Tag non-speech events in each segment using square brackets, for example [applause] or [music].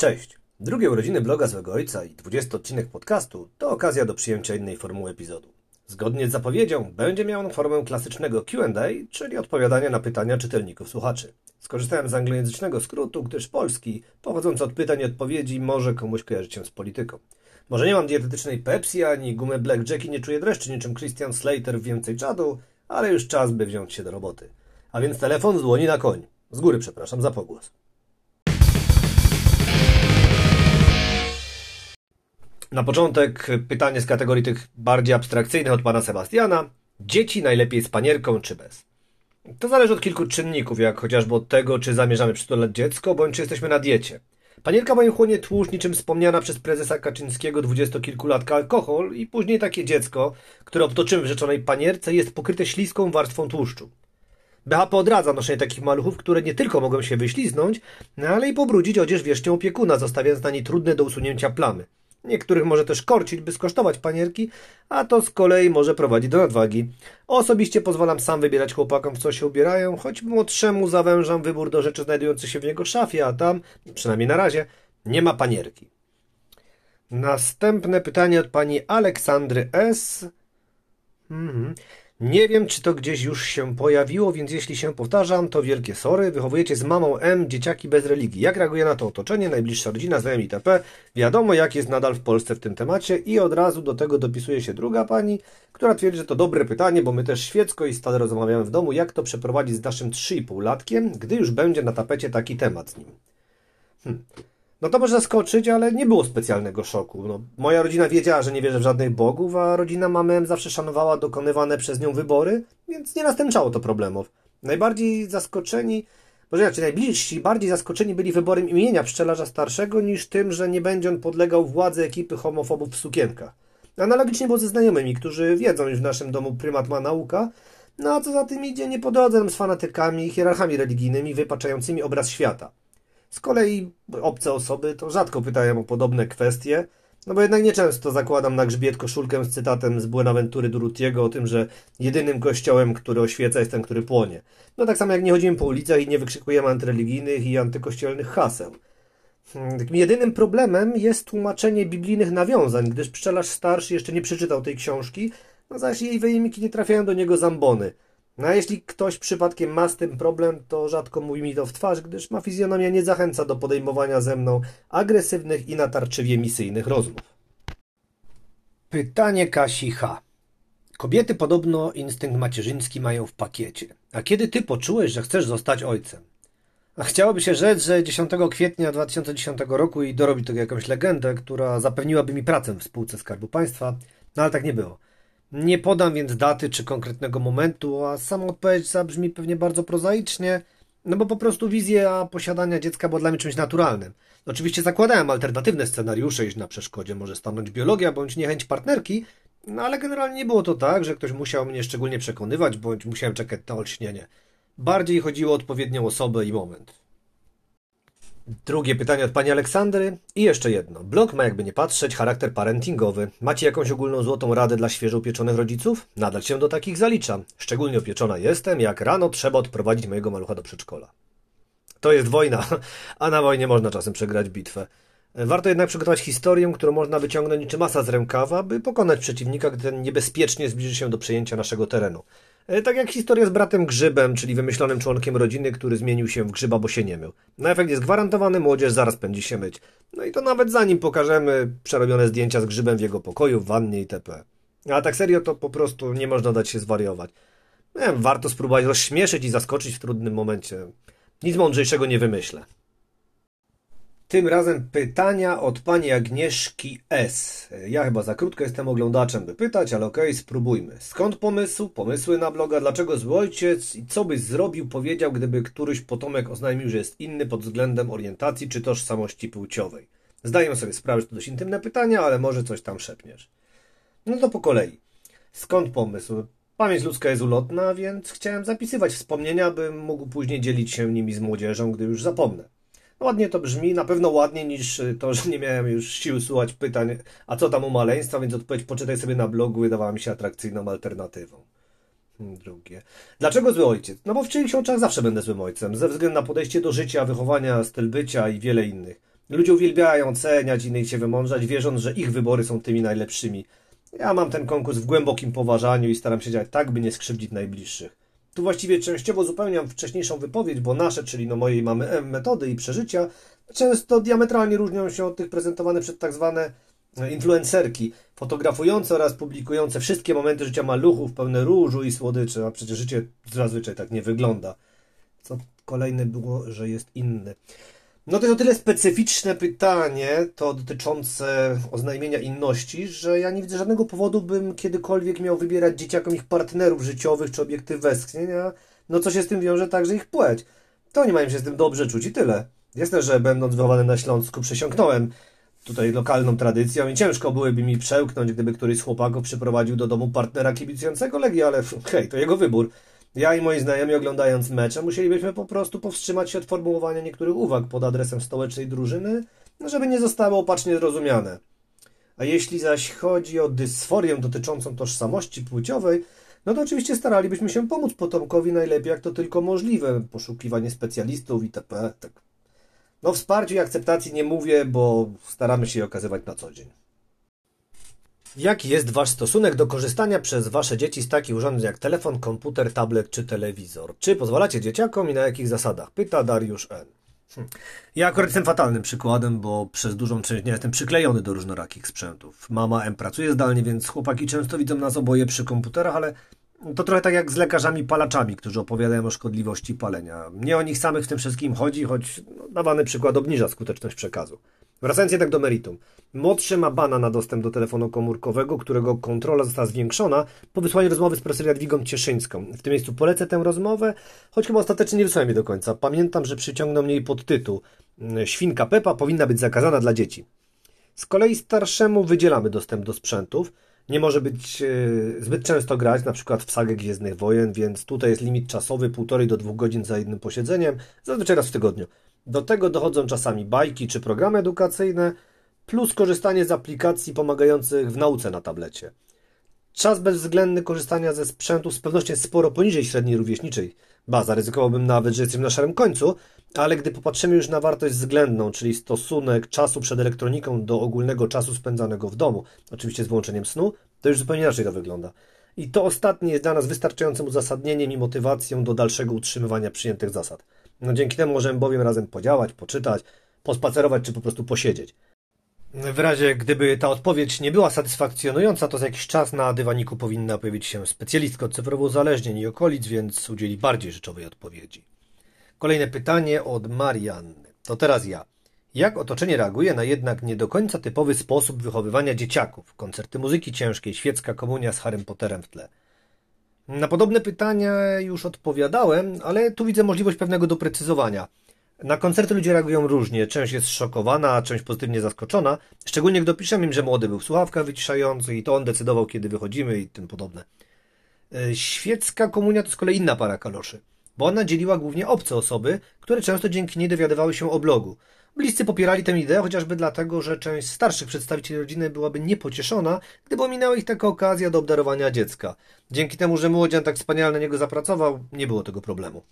Cześć! Drugie urodziny bloga Złego Ojca i 20 odcinek podcastu to okazja do przyjęcia innej formuły epizodu. Zgodnie z zapowiedzią będzie miał on formę klasycznego Q&A, czyli odpowiadania na pytania czytelników słuchaczy. Skorzystałem z anglojęzycznego skrótu, gdyż polski, pochodzący od pytań i odpowiedzi, może komuś kojarzyć się z polityką. Może nie mam dietetycznej Pepsi, ani gumy Black i nie czuję dreszczy niczym Christian Slater w Więcej Czadu, ale już czas, by wziąć się do roboty. A więc telefon z dłoni na koń. Z góry przepraszam za pogłos. Na początek pytanie z kategorii tych bardziej abstrakcyjnych od pana Sebastiana. Dzieci najlepiej z panierką czy bez? To zależy od kilku czynników, jak chociażby od tego, czy zamierzamy przytulać dziecko, bądź czy jesteśmy na diecie. Panierka moim chłonie tłuszcz, niczym wspomniana przez prezesa Kaczyńskiego dwudziestokilkulatka alkohol i później takie dziecko, które obtoczymy w rzeczonej panierce, jest pokryte śliską warstwą tłuszczu. BHP odradza noszenie takich maluchów, które nie tylko mogą się wyśliznąć, ale i pobrudzić odzież wierzchnią opiekuna, zostawiając na niej trudne do usunięcia plamy. Niektórych może też korcić, by skosztować panierki, a to z kolei może prowadzić do nadwagi. Osobiście pozwalam sam wybierać chłopakom, w co się ubierają, choć młodszemu zawężam wybór do rzeczy znajdujących się w jego szafie, a tam, przynajmniej na razie, nie ma panierki. Następne pytanie od pani Aleksandry S. Mhm. Nie wiem, czy to gdzieś już się pojawiło, więc jeśli się powtarzam, to wielkie sory. Wychowujecie z mamą M dzieciaki bez religii. Jak reaguje na to otoczenie, najbliższa rodzina, znajomi itp.? Wiadomo, jak jest nadal w Polsce w tym temacie i od razu do tego dopisuje się druga pani, która twierdzi, że to dobre pytanie, bo my też świecko i stale rozmawiamy w domu, jak to przeprowadzić z naszym 3,5-latkiem, gdy już będzie na tapecie taki temat z nim. Hm. No to może zaskoczyć, ale nie było specjalnego szoku. No, moja rodzina wiedziała, że nie wierzę w żadnych bogów, a rodzina mamy zawsze szanowała dokonywane przez nią wybory, więc nie następczało to problemów. Najbardziej zaskoczeni, może raczej najbliżsi, bardziej zaskoczeni byli wyborem imienia pszczelarza starszego niż tym, że nie będzie on podlegał władzy ekipy homofobów w sukienkach. Analogicznie było ze znajomymi, którzy wiedzą, iż w naszym domu prymat ma nauka, no a co za tym idzie, nie po z fanatykami i hierarchami religijnymi wypaczającymi obraz świata. Z kolei obce osoby to rzadko pytają o podobne kwestie, no bo jednak nieczęsto zakładam na grzbiet koszulkę z cytatem z Buenaventury Durutiego o tym, że jedynym kościołem, który oświeca jest ten, który płonie. No tak samo jak nie chodzimy po ulicach i nie wykrzykujemy antyreligijnych i antykościelnych haseł. Hmm, takim jedynym problemem jest tłumaczenie biblijnych nawiązań, gdyż pszczelarz starszy jeszcze nie przeczytał tej książki, no zaś jej wyjmiki nie trafiają do niego zambony – no a jeśli ktoś przypadkiem ma z tym problem, to rzadko mówi mi to w twarz, gdyż ma fizjonomia nie zachęca do podejmowania ze mną agresywnych i natarczywie misyjnych rozmów. Pytanie Kasi H. Kobiety podobno instynkt macierzyński mają w pakiecie. A kiedy ty poczułeś, że chcesz zostać ojcem? A chciałoby się rzec, że 10 kwietnia 2010 roku i dorobi to jakąś legendę, która zapewniłaby mi pracę w spółce Skarbu Państwa, no ale tak nie było. Nie podam więc daty czy konkretnego momentu, a sama odpowiedź zabrzmi pewnie bardzo prozaicznie, no bo po prostu wizja posiadania dziecka była dla mnie czymś naturalnym. Oczywiście zakładałem alternatywne scenariusze, iż na przeszkodzie może stanąć biologia bądź niechęć partnerki, no ale generalnie nie było to tak, że ktoś musiał mnie szczególnie przekonywać, bądź musiałem czekać na olśnienie. Bardziej chodziło o odpowiednią osobę i moment. Drugie pytanie od pani Aleksandry. I jeszcze jedno. Blog ma jakby nie patrzeć charakter parentingowy. Macie jakąś ogólną złotą radę dla świeżo upieczonych rodziców? Nadal się do takich zaliczam. Szczególnie opieczona jestem, jak rano trzeba odprowadzić mojego malucha do przedszkola. To jest wojna, [laughs] a na wojnie można czasem przegrać bitwę. Warto jednak przygotować historię, którą można wyciągnąć niczym masa z rękawa, by pokonać przeciwnika, gdy ten niebezpiecznie zbliży się do przejęcia naszego terenu. E, tak jak historia z bratem Grzybem, czyli wymyślonym członkiem rodziny, który zmienił się w grzyba, bo się nie mył. Na efekt jest gwarantowany, młodzież zaraz będzie się myć. No i to nawet zanim pokażemy przerobione zdjęcia z Grzybem w jego pokoju, w wannie itp. A tak serio to po prostu nie można dać się zwariować. Nie warto spróbować rozśmieszyć i zaskoczyć w trudnym momencie. Nic mądrzejszego nie wymyślę. Tym razem pytania od pani Agnieszki S. Ja chyba za krótko jestem oglądaczem, by pytać, ale okej, okay, spróbujmy. Skąd pomysł? Pomysły na bloga? Dlaczego zły ojciec? I co byś zrobił, powiedział, gdyby któryś potomek oznajmił, że jest inny pod względem orientacji czy tożsamości płciowej? Zdaję sobie sprawę, że to dość intymne pytania, ale może coś tam szepniesz. No to po kolei. Skąd pomysł? Pamięć ludzka jest ulotna, więc chciałem zapisywać wspomnienia, bym mógł później dzielić się nimi z młodzieżą, gdy już zapomnę. Ładnie to brzmi, na pewno ładniej niż y, to, że nie miałem już sił słuchać pytań, a co tam u maleństwa, więc odpowiedź poczytaj sobie na blogu wydawała mi się atrakcyjną alternatywą. Hmm, drugie. Dlaczego zły ojciec? No bo w czyichś oczach zawsze będę złym ojcem, ze względu na podejście do życia, wychowania, styl bycia i wiele innych. Ludzie uwielbiają oceniać innych się wymądrzać, wierząc, że ich wybory są tymi najlepszymi. Ja mam ten konkurs w głębokim poważaniu i staram się działać tak, by nie skrzywdzić najbliższych. Tu właściwie częściowo uzupełniam wcześniejszą wypowiedź, bo nasze, czyli no mojej mamy metody i przeżycia, często diametralnie różnią się od tych prezentowanych przez tak zwane influencerki, fotografujące oraz publikujące wszystkie momenty życia maluchów pełne różu i słodyczy, a przecież życie zazwyczaj tak nie wygląda. Co kolejne było, że jest inne. No to jest o tyle specyficzne pytanie, to dotyczące oznajmienia inności, że ja nie widzę żadnego powodu, bym kiedykolwiek miał wybierać dzieciakom ich partnerów życiowych czy obiekty westchnień, a no co się z tym wiąże także ich płeć. To nie mają się z tym dobrze czuć i tyle. Jasne, że będąc wychowany na Śląsku przesiąknąłem tutaj lokalną tradycją i ciężko byłoby mi przełknąć, gdyby któryś z chłopaków przyprowadził do domu partnera kibicującego Legii, ale hej, to jego wybór. Ja i moi znajomi oglądając mecze musielibyśmy po prostu powstrzymać się od formułowania niektórych uwag pod adresem stołecznej drużyny, żeby nie zostały opacznie zrozumiane. A jeśli zaś chodzi o dysforię dotyczącą tożsamości płciowej, no to oczywiście staralibyśmy się pomóc potomkowi najlepiej jak to tylko możliwe. Poszukiwanie specjalistów itp. Tak. No wsparciu i akceptacji nie mówię, bo staramy się je okazywać na co dzień. Jaki jest Wasz stosunek do korzystania przez Wasze dzieci z takich urządzeń jak telefon, komputer, tablet czy telewizor? Czy pozwalacie dzieciakom i na jakich zasadach? Pyta Dariusz N. Hm. Ja akurat jestem fatalnym przykładem, bo przez dużą część dnia jestem przyklejony do różnorakich sprzętów. Mama M pracuje zdalnie, więc chłopaki często widzą nas oboje przy komputerach, ale to trochę tak jak z lekarzami palaczami, którzy opowiadają o szkodliwości palenia. Nie o nich samych w tym wszystkim chodzi, choć no, dawany przykład obniża skuteczność przekazu. Wracając jednak do meritum. Młodszy ma bana na dostęp do telefonu komórkowego, którego kontrola została zwiększona po wysłaniu rozmowy z profesor Jadwigą Cieszyńską. W tym miejscu polecę tę rozmowę, choć chyba ostatecznie nie wysłałem jej do końca. Pamiętam, że przyciągnął mnie jej podtytuł mm, Świnka Pepa powinna być zakazana dla dzieci. Z kolei starszemu wydzielamy dostęp do sprzętów. Nie może być e, zbyt często grać, na przykład w sagę Gwiezdnych Wojen, więc tutaj jest limit czasowy półtorej do dwóch godzin za jednym posiedzeniem, zazwyczaj raz w tygodniu. Do tego dochodzą czasami bajki czy programy edukacyjne, plus korzystanie z aplikacji pomagających w nauce na tablecie. Czas bezwzględny korzystania ze sprzętu z pewnością jest sporo poniżej średniej rówieśniczej. Ba, zaryzykowałbym nawet, że jesteśmy na szarym końcu, ale gdy popatrzymy już na wartość względną, czyli stosunek czasu przed elektroniką do ogólnego czasu spędzanego w domu, oczywiście z wyłączeniem snu, to już zupełnie inaczej to wygląda. I to ostatnie jest dla nas wystarczającym uzasadnieniem i motywacją do dalszego utrzymywania przyjętych zasad. No dzięki temu możemy bowiem razem podziałać, poczytać, pospacerować czy po prostu posiedzieć. W razie gdyby ta odpowiedź nie była satysfakcjonująca, to za jakiś czas na dywaniku powinna pojawić się specjalistka od cyfrowo uzależnień i okolic, więc udzieli bardziej rzeczowej odpowiedzi. Kolejne pytanie od Marianny. To teraz ja. Jak otoczenie reaguje na jednak nie do końca typowy sposób wychowywania dzieciaków? Koncerty muzyki ciężkiej, świecka komunia z Harrym Potterem w tle. Na podobne pytania już odpowiadałem, ale tu widzę możliwość pewnego doprecyzowania. Na koncerty ludzie reagują różnie. Część jest szokowana, część pozytywnie zaskoczona. Szczególnie gdy piszemy im, że młody był w słuchawkach wyciszających i to on decydował, kiedy wychodzimy i tym podobne. E, świecka komunia to z kolei inna para kaloszy, bo ona dzieliła głównie obce osoby, które często dzięki niej dowiadywały się o blogu. Bliscy popierali tę ideę, chociażby dlatego, że część starszych przedstawicieli rodziny byłaby niepocieszona, gdyby ominęła ich taka okazja do obdarowania dziecka. Dzięki temu, że młodzian tak wspaniale na niego zapracował, nie było tego problemu.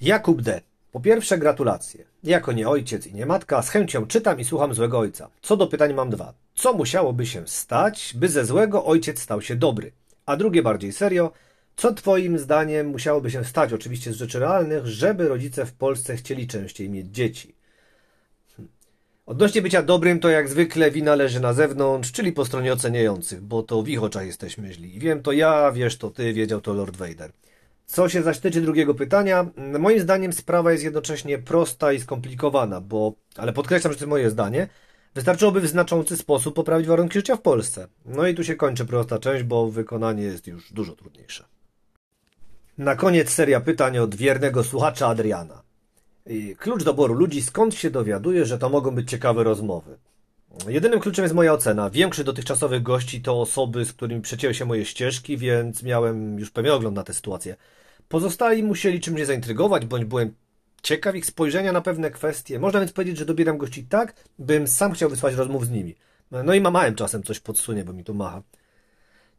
Jakub D. Po pierwsze, gratulacje. Jako nie ojciec i nie matka, z chęcią czytam i słucham złego ojca. Co do pytań mam dwa. Co musiałoby się stać, by ze złego ojciec stał się dobry? A drugie bardziej serio, co Twoim zdaniem musiałoby się stać, oczywiście z rzeczy realnych, żeby rodzice w Polsce chcieli częściej mieć dzieci? Odnośnie bycia dobrym, to jak zwykle wina leży na zewnątrz, czyli po stronie oceniających, bo to w ich oczach jesteśmy źli. Wiem to ja, wiesz to ty, wiedział to Lord Vader. Co się zaś tyczy drugiego pytania, moim zdaniem sprawa jest jednocześnie prosta i skomplikowana, bo, ale podkreślam, że to moje zdanie, wystarczyłoby w znaczący sposób poprawić warunki życia w Polsce. No i tu się kończy prosta część, bo wykonanie jest już dużo trudniejsze. Na koniec seria pytań od wiernego słuchacza Adriana. Klucz doboru ludzi, skąd się dowiaduje, że to mogą być ciekawe rozmowy? Jedynym kluczem jest moja ocena. Większość dotychczasowych gości to osoby, z którymi przecięły się moje ścieżki, więc miałem już pewien ogląd na tę sytuację. Pozostali musieli czymś mnie zaintrygować, bądź byłem ciekaw ich spojrzenia na pewne kwestie. Można więc powiedzieć, że dobieram gości tak, bym sam chciał wysłać rozmów z nimi. No i mamałem czasem coś podsunie, bo mi tu macha.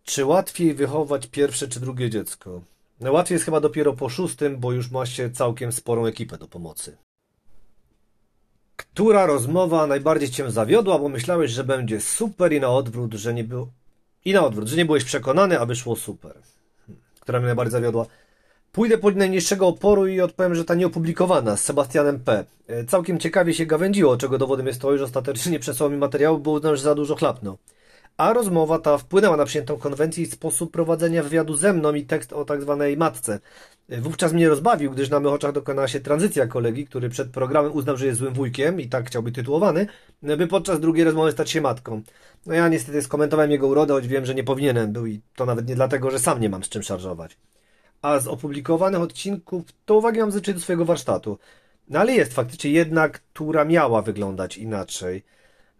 Czy łatwiej wychować pierwsze czy drugie dziecko? Łatwiej jest chyba dopiero po szóstym, bo już ma się całkiem sporą ekipę do pomocy. Która rozmowa najbardziej cię zawiodła, bo myślałeś, że będzie super i na odwrót, że nie było... I na odwrót, że nie byłeś przekonany, a wyszło super. Hmm. Która mnie najbardziej zawiodła. Pójdę po najmniejszego oporu i odpowiem, że ta nieopublikowana z Sebastianem P. E, całkiem ciekawie się gawędziło, czego dowodem jest to, że ostatecznie nie przesłał mi materiału, bo uznał, że za dużo chlapnął. A rozmowa ta wpłynęła na przyjętą konwencję i sposób prowadzenia wywiadu ze mną i tekst o tak zwanej matce. Wówczas mnie rozbawił, gdyż na mych oczach dokonała się tranzycja kolegi, który przed programem uznał, że jest złym wujkiem i tak chciał być tytułowany, by podczas drugiej rozmowy stać się matką. No ja niestety skomentowałem jego urodę, choć wiem, że nie powinienem był i to nawet nie dlatego, że sam nie mam z czym szarżować a z opublikowanych odcinków to uwagi mam zazwyczaj do swojego warsztatu. No ale jest faktycznie jedna, która miała wyglądać inaczej.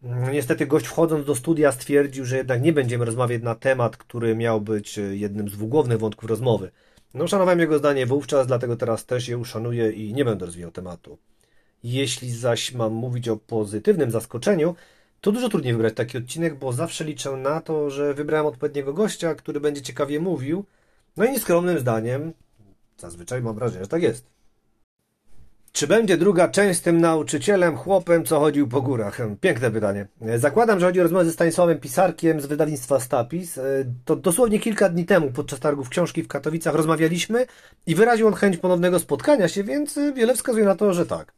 Niestety gość wchodząc do studia stwierdził, że jednak nie będziemy rozmawiać na temat, który miał być jednym z dwugłownych wątków rozmowy. No szanowałem jego zdanie wówczas, dlatego teraz też je uszanuję i nie będę rozwijał tematu. Jeśli zaś mam mówić o pozytywnym zaskoczeniu, to dużo trudniej wybrać taki odcinek, bo zawsze liczę na to, że wybrałem odpowiedniego gościa, który będzie ciekawie mówił, no i nieskromnym zdaniem, zazwyczaj mam wrażenie, że tak jest. Czy będzie druga część z tym nauczycielem, chłopem, co chodził po górach? Piękne pytanie. Zakładam, że chodzi o rozmowę ze Stanisławem Pisarkiem z wydawnictwa Stapis. To dosłownie kilka dni temu podczas targów książki w Katowicach rozmawialiśmy i wyraził on chęć ponownego spotkania się, więc wiele wskazuje na to, że tak.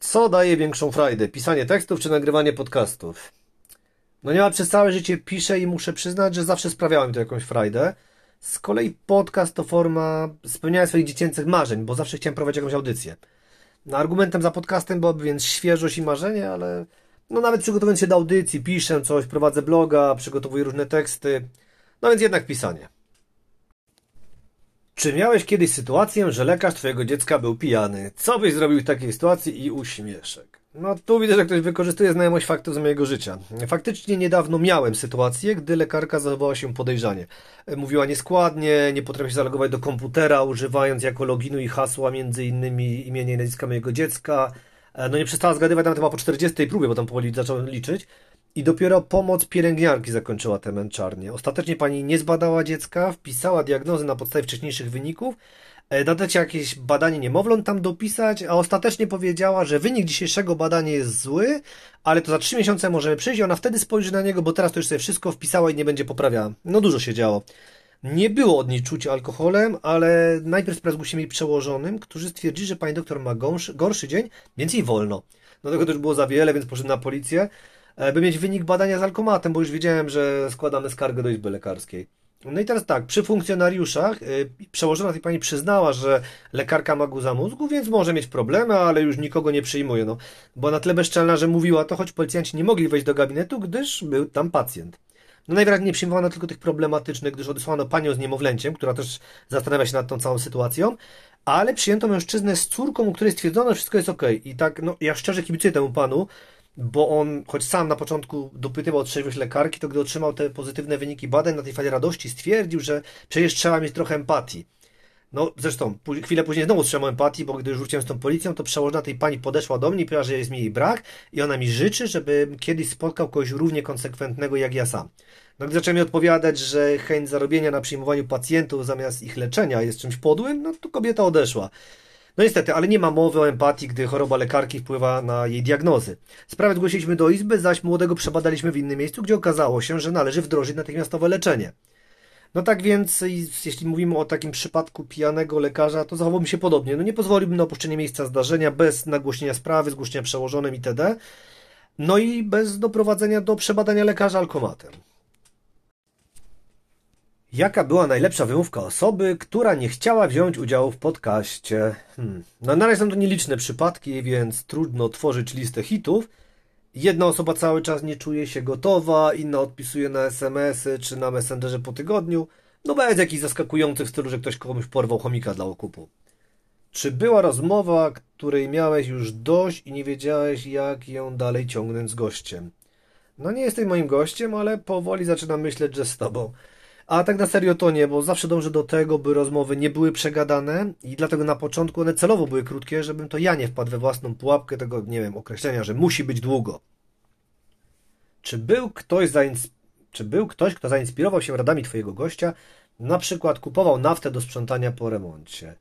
Co daje większą frajdę? Pisanie tekstów czy nagrywanie podcastów? No nie ma przez całe życie piszę i muszę przyznać, że zawsze sprawiało mi to jakąś frajdę. Z kolei podcast to forma spełniania swoich dziecięcych marzeń, bo zawsze chciałem prowadzić jakąś audycję. No, argumentem za podcastem byłoby więc świeżość i marzenie, ale no nawet przygotowując się do audycji, piszę coś, prowadzę bloga, przygotowuję różne teksty, no więc jednak pisanie. Czy miałeś kiedyś sytuację, że lekarz twojego dziecka był pijany? Co byś zrobił w takiej sytuacji i uśmieszek? No tu widzę, że ktoś wykorzystuje znajomość faktów z mojego życia. Faktycznie niedawno miałem sytuację, gdy lekarka zachowała się podejrzanie. Mówiła nieskładnie, nie potrafi zalogować do komputera, używając jako loginu i hasła między innymi imienia i nazwiska mojego dziecka. No nie przestała zgadywać nawet chyba po 40 próbie, bo tam powoli zacząłem liczyć. I dopiero pomoc pielęgniarki zakończyła tę męczarnię. Ostatecznie pani nie zbadała dziecka, wpisała diagnozy na podstawie wcześniejszych wyników, e, nadać jakieś badanie niemowląt tam dopisać, a ostatecznie powiedziała, że wynik dzisiejszego badania jest zły, ale to za trzy miesiące możemy przyjść i ona wtedy spojrzy na niego, bo teraz to już sobie wszystko wpisała i nie będzie poprawiała. No dużo się działo. Nie było od niej czucia alkoholem, ale najpierw sprawdził się jej przełożonym, którzy stwierdzili, że pani doktor ma gorszy, gorszy dzień, więc jej wolno. No tego też było za wiele, więc poszedł na policję. E, by mieć wynik badania z alkomatem, bo już wiedziałem, że składamy skargę do Izby Lekarskiej. No i teraz tak, przy funkcjonariuszach yy, przełożona tej pani przyznała, że lekarka ma guza mózgu, więc może mieć problemy, ale już nikogo nie przyjmuje. No, bo na tle bezczelna, że mówiła to, choć policjanci nie mogli wejść do gabinetu, gdyż był tam pacjent. No najwyraźniej nie przyjmowano tylko tych problematycznych, gdyż odesłano panią z niemowlęciem, która też zastanawia się nad tą całą sytuacją, ale przyjęto mężczyznę z córką, u której stwierdzono, że wszystko jest ok. I tak, no ja szczerze kibicuję temu panu, bo on, choć sam na początku dopytywał trzeźwość lekarki, to gdy otrzymał te pozytywne wyniki badań na tej fali radości, stwierdził, że przecież trzeba mieć trochę empatii. No, zresztą, chwilę później znowu trzymał empatii, bo gdy już wróciłem z tą policją, to przełożona tej pani podeszła do mnie i powiedziała, że jest mi jej brak i ona mi życzy, żebym kiedyś spotkał kogoś równie konsekwentnego jak ja sam. No, gdy zacząłem mi odpowiadać, że chęć zarobienia na przyjmowaniu pacjentów zamiast ich leczenia jest czymś podłym, no to kobieta odeszła. No niestety, ale nie ma mowy o empatii, gdy choroba lekarki wpływa na jej diagnozy. Sprawę zgłosiliśmy do izby, zaś młodego przebadaliśmy w innym miejscu, gdzie okazało się, że należy wdrożyć natychmiastowe leczenie. No tak więc, jeśli mówimy o takim przypadku pijanego lekarza, to zachowałbym się podobnie. No nie pozwoliłbym na opuszczenie miejsca zdarzenia bez nagłośnienia sprawy, zgłoszenia przełożonym itd. No i bez doprowadzenia do przebadania lekarza alkomatem. Jaka była najlepsza wymówka osoby, która nie chciała wziąć udziału w podcaście? Hmm. No na razie są to nieliczne przypadki, więc trudno tworzyć listę hitów. Jedna osoba cały czas nie czuje się gotowa, inna odpisuje na SMS-y czy na Messengerze po tygodniu. No bez jakichś zaskakujących w stylu, że ktoś komuś porwał chomika dla okupu. Czy była rozmowa, której miałeś już dość i nie wiedziałeś, jak ją dalej ciągnąć z gościem? No nie jesteś moim gościem, ale powoli zaczynam myśleć, że z tobą. A tak na serio to nie, bo zawsze dążę do tego, by rozmowy nie były przegadane i dlatego na początku one celowo były krótkie, żebym to ja nie wpadł we własną pułapkę tego, nie wiem, określenia, że musi być długo. Czy był ktoś. Czy był ktoś kto zainspirował się radami Twojego gościa, na przykład kupował naftę do sprzątania po remoncie?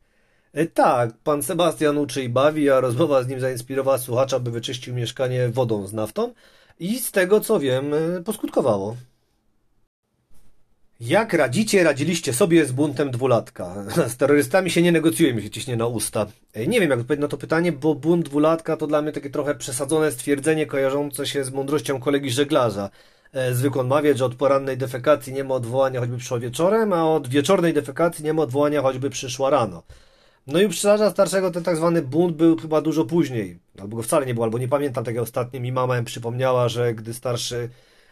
E, Tak, pan Sebastian uczy i bawi, a rozmowa z nim zainspirowała słuchacza, by wyczyścił mieszkanie wodą z naftą i z tego co wiem, e, poskutkowało. Jak radzicie, radziliście sobie z buntem dwulatka? [laughs] Z terrorystami się nie negocjuje, mi się ciśnie na usta. E, Nie wiem, jak odpowiedzieć na to pytanie, bo bunt dwulatka to dla mnie takie trochę przesadzone stwierdzenie kojarzące się z mądrością kolegi żeglarza. E, Zwykł on mawiać, że od porannej defekacji nie ma odwołania choćby przyszła wieczorem, a od wieczornej defekacji nie ma odwołania choćby przyszła rano. No i u pszczelarza starszego ten tak zwany bunt był chyba dużo później. Albo go wcale nie było, albo nie pamiętam tego ostatnio. Mi mama przypomniała, że gdy starszy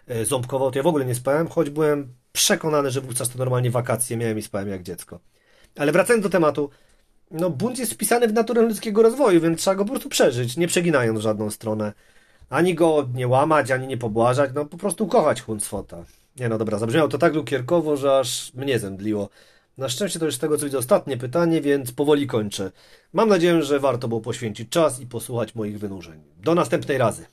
e, ząbkował, to ja w ogóle nie spałem, choć byłem przekonany, że wówczas to normalnie wakacje miałem i spałem jak dziecko. Ale wracając do tematu, no bunt jest wpisany w naturę ludzkiego rozwoju, więc trzeba go po prostu przeżyć, nie przeginając w żadną stronę. Ani go nie łamać, ani nie pobłażać, no po prostu kochać Huncfota. Nie no dobra, zabrzmiało to tak lukierkowo, że aż mnie zemdliło. Na szczęście to już z tego co widzę ostatnie pytanie, więc powoli kończę. Mam nadzieję, że warto było poświęcić czas i posłuchać moich wynurzeń. Do następnej razy.